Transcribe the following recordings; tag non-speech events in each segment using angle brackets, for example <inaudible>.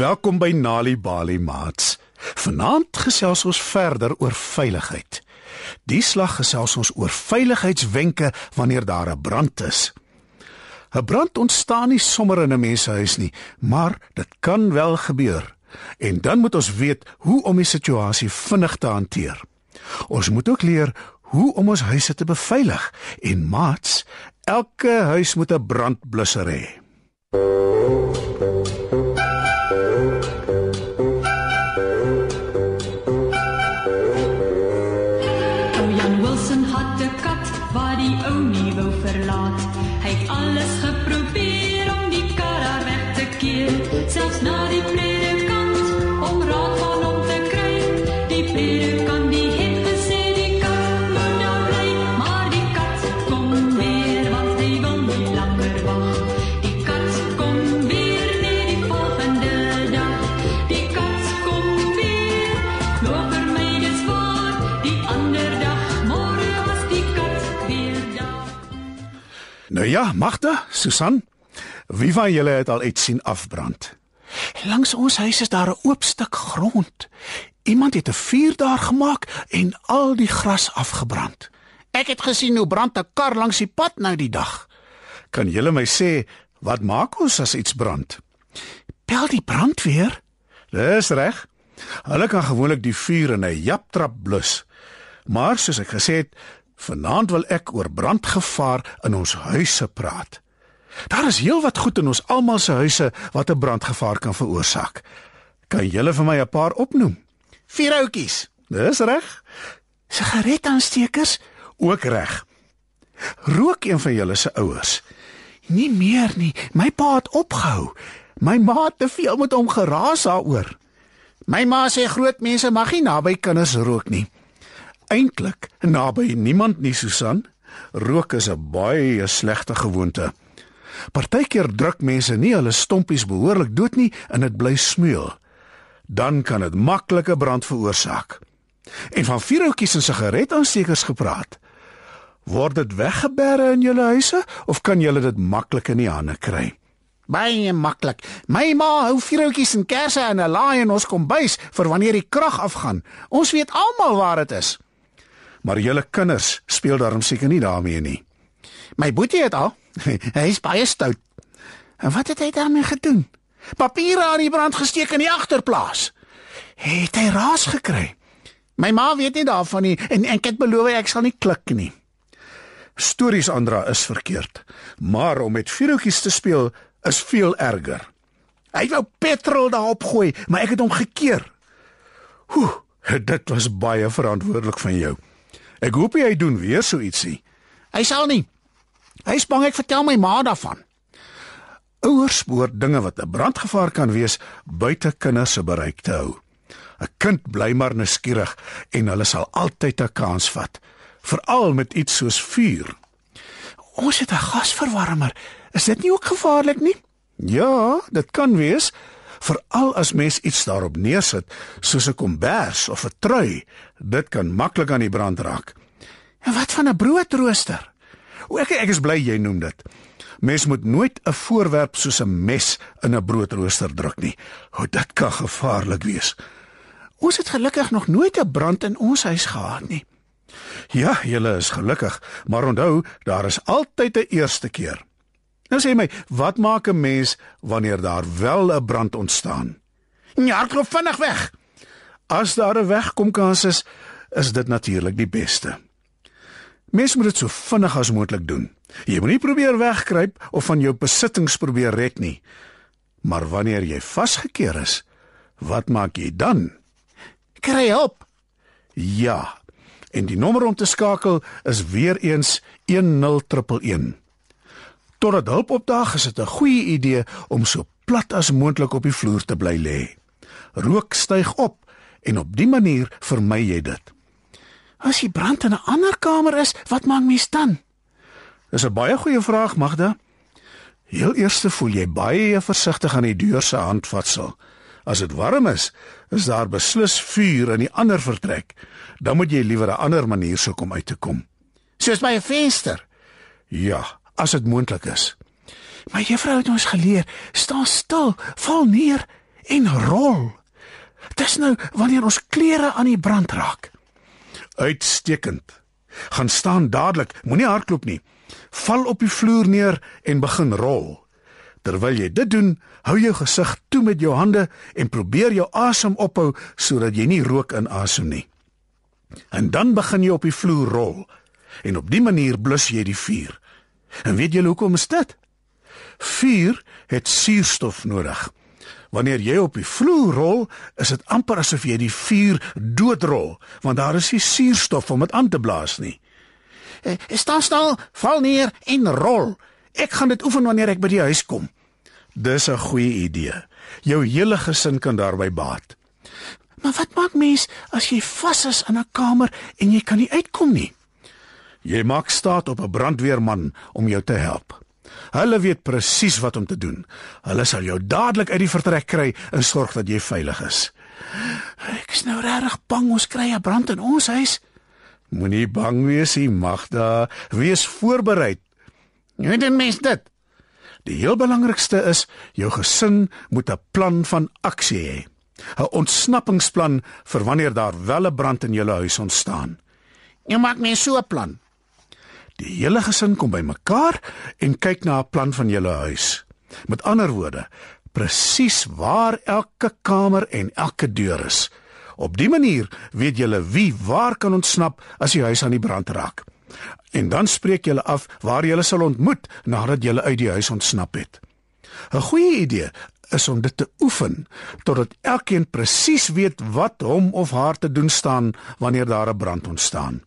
Welkom by Nali Bali Mats. Vanaand gesels ons verder oor veiligheid. Die slag gesels ons oor veiligheidswenke wanneer daar 'n brand is. 'n Brand ontstaan nie sommer in 'n menshuis nie, maar dit kan wel gebeur. En dan moet ons weet hoe om die situasie vinnig te hanteer. Ons moet ook leer hoe om ons huise te beveilig en maats, elke huis moet 'n brandblusser hê. Te keer, selfs na die predikant om raad van hom te kry. Die predikant die het gesê die kat moet nou bly, maar die kat kom weer want hy wil nie langer wag. Die kat kom weer net die volgende dag. Die kat kom weer, loop vir my dit swaar. Die ander dag môre was die kat weer daar. Nou ja, Magda, Susan, wie van julle het al iets sien afbrand? Langs ons huis is daar 'n oop stuk grond. Iemand het 'n vuur daar gemaak en al die gras afgebrand. Ek het gesien hoe brand 'n kar langs die pad nou die dag. Kan julle my sê wat maak ons as iets brand? Bel die brandweer. Dis reg. Hulle kan gewoonlik die vuur in 'n japtrap blus. Maar soos ek gesê het, vanaand wil ek oor brandgevaar in ons huise praat. Daar is heelwat goed in ons almal se huise wat 'n brandgevaar kan veroorsaak. Kan julle vir my 'n paar opnoem? Vier houtjies. Dis reg. Sigaretaansteekers ook reg. Rook een van julle se ouers. Nie meer nie. My pa het opgehou. My ma het te veel met hom geraas daaroor. My ma sê groot mense mag nie naby kinders rook nie. Eintlik naby niemand nie, Susan. Rook is 'n baie slegte gewoonte. Partykeer druk mense nie hulle stompies behoorlik dood nie en dit bly smeul. Dan kan dit maklike brand veroorsaak. En van vierhoutjies en sigaretaansteekers gepraat. Word dit weggeberre in julle huise of kan julle dit maklik in die hande kry? Baie maklik. My ma hou vierhoutjies en kersse in 'n laai in ons kombuis vir wanneer die krag afgaan. Ons weet almal waar dit is. Maar julle kinders speel daarom seker nie daarmee nie. My boetie het al. <laughs> hy is baie stout. En wat het hy daarmee gedoen? Papiere aan die brand gesteek in die agterplaas. Het hy raas gekry? My ma weet nie daarvan nie en en ek het beloof ek sal nie klik nie. Stories Andra is verkeerd, maar om met vuurhoutjies te speel is veel erger. Hy wou petrol daarop gooi, maar ek het hom gekeer. Hoe, dit was baie verantwoordelik van jou. Ek hoop jy doen weer so ietsie. Hy sal nie. Hy is bang ek vertel my ma daarvan. Ouers spoor dinge wat 'n brandgevaar kan wees buite kinders se bereik te hou. 'n Kind bly maar nuuskierig en hulle sal altyd 'n kans vat, veral met iets soos vuur. Ons het 'n gasverwarmer. Is dit nie ook gevaarlik nie? Ja, dit kan wees, veral as mens iets daarop neersit, soos 'n kombers of 'n trui. Dit kan maklik aan die brand raak. En wat van 'n broodrooster? O, ek ek is bly jy noem dit. Mens moet nooit 'n voorwerp soos 'n mes in 'n broodrooster druk nie. O, dit kan gevaarlik wees. Ons het gelukkig nog nooit 'n brand in ons huis gehad nie. Ja, julle is gelukkig, maar onthou, daar is altyd 'n eerste keer. Nou sê my, wat maak 'n mens wanneer daar wel 'n brand ontstaan? Ja, klop vinnig weg. As daar 'n wegkomkans is, is dit natuurlik die beste. Mens moet dit so vinnig as moontlik doen. Jy moenie probeer wegkruip of van jou besittings probeer red nie. Maar wanneer jy vasgekeer is, wat maak jy dan? Kry hulp. Ja. En die nommer om te skakel is weer eens 10111. Totdat hulp opdaag, is dit 'n goeie idee om so plat as moontlik op die vloer te bly lê. Rook styg op en op dië manier vermy jy dit. As die brand in 'n ander kamer is, wat maak mens dan? Dis 'n baie goeie vraag, Magda. Heel eers voel jy baie versigtig aan die deur se handvatsel. As dit warm is, is daar beslis vuur in die ander vertrek. Dan moet jy liewer 'n ander manier soek om uit te kom. Soos by 'n venster. Ja, as dit moontlik is. Maar juffrou het ons geleer, staan stil, val neer en rol. Dis nou wanneer ons klere aan die brand raak. Uitstekend. Gaan staan dadelik, moenie hardloop nie. Val op die vloer neer en begin rol. Terwyl jy dit doen, hou jou gesig toe met jou hande en probeer jou asem ophou sodat jy nie rook inasem nie. En dan begin jy op die vloer rol en op die manier blus jy die vuur. En weet julle hoekom is dit? Vuur het suurstof nodig. Wanneer jy op die vloer rol, is dit amper asof jy die vuur doodrol, want daar is nie suurstof om dit aan te blaas nie. Eh, staan stil, val neer en rol. Ek gaan dit oefen wanneer ek by die huis kom. Dis 'n goeie idee. Jou hele gesin kan daarby baat. Maar wat maak mens as jy vas is in 'n kamer en jy kan nie uitkom nie? Jy maak staat op 'n brandweerman om jou te help. Hulle weet presies wat om te doen. Hulle sal jou dadelik uit die vertrek kry en sorg dat jy veilig is. Ek is nou regtig bang ons kry 'n brand in ons huis. Moenie bang wees nie, Magda. Wees voorberei. Hoe doen mens dit? Die heel belangrikste is jou gesin moet 'n plan van aksie hê. 'n Ontsnappingsplan vir wanneer daar wel 'n brand in julle huis ontstaan. Jy maak mens so 'n plan. Die hele gesin kom bymekaar en kyk na 'n plan van julle huis. Met ander woorde, presies waar elke kamer en elke deur is. Op dië manier weet julle wie waar kan ontsnap as die huis aan die brand raak. En dan spreek julle af waar julle sal ontmoet nadat julle uit die huis ontsnap het. 'n Goeie idee is om dit te oefen totdat elkeen presies weet wat hom of haar te doen staan wanneer daar 'n brand ontstaan.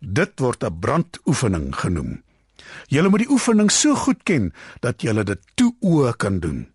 Dit word 'n brandoefening genoem. Julle moet die oefening so goed ken dat julle dit toe oë kan doen.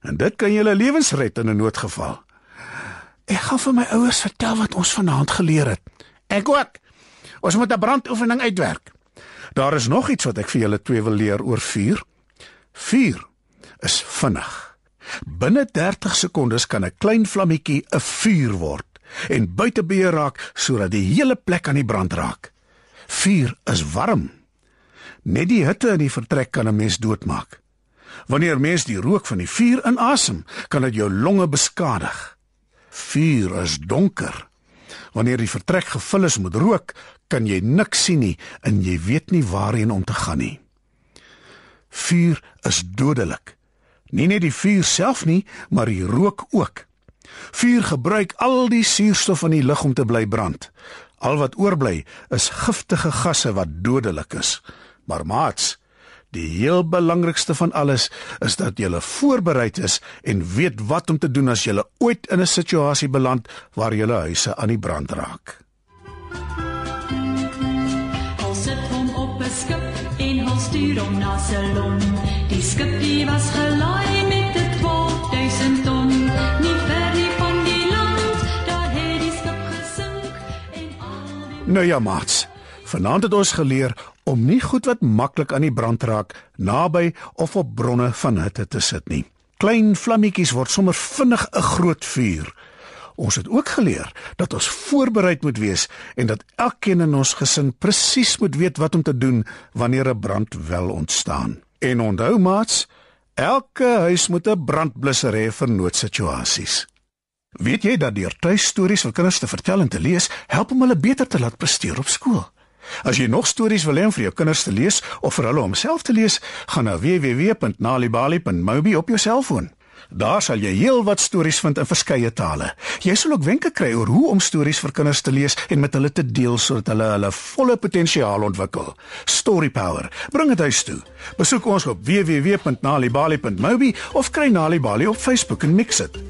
En dit kan julle lewens red in 'n noodgeval. Ek gaan vir my ouers vertel wat ons vanaand geleer het. Ek ook. Ons moet 'n brandoefening uitwerk. Daar is nog iets wat ek vir julle twee wil leer oor vuur. Vuur is vinnig. Binne 30 sekondes kan 'n klein vlammetjie 'n vuur word en buite beheer raak sodat die hele plek aan die brand raak. Vuur is warm. Net die hitte in die vertrek kan 'n mens doodmaak. Wanneer mens die rook van die vuur inasem, kan dit jou longe beskadig. Vuur is donker. Wanneer die vertrek gevul is met rook, kan jy niks sien nie en jy weet nie waarheen om te gaan nie. Vuur is dodelik. Nie net die vuur self nie, maar die rook ook. Vuur gebruik al die suurstof in die lug om te bly brand. Al wat oorbly is giftige gasse wat dodelik is. Maar maats, die heel belangrikste van alles is dat jy voorbereid is en weet wat om te doen as jy ooit in 'n situasie beland waar jou huise aan die brand raak. stuur hom na Salon. Die skip die was gelaai met 'n 12000 Nou ja, maats. Vanaand het ons geleer om nie goed wat maklik aan die brand raak naby of op bronne van hitte te sit nie. Klein vlammetjies word sommer vinnig 'n groot vuur. Ons het ook geleer dat ons voorbereid moet wees en dat elkeen in ons gesin presies moet weet wat om te doen wanneer 'n brand wel ontstaan. En onthou maats, elke huis moet 'n brandblusser hê vir noodsituasies. Weet jy dat deur tuistories vir kinders te vertel en te lees, help om hulle beter te laat presteer op skool? As jy nog stories wil hê om vir jou kinders te lees of vir hulle om self te lees, gaan na www.nalibali.mobi op jou selfoon. Daar sal jy heelwat stories vind in verskeie tale. Jy sal ook wenke kry oor hoe om stories vir kinders te lees en met hulle te deel sodat hulle hulle volle potensiaal ontwikkel. Story Power. Bring dit huis toe. Besoek ons op www.nalibali.mobi of kry Nalibali op Facebook en mix dit.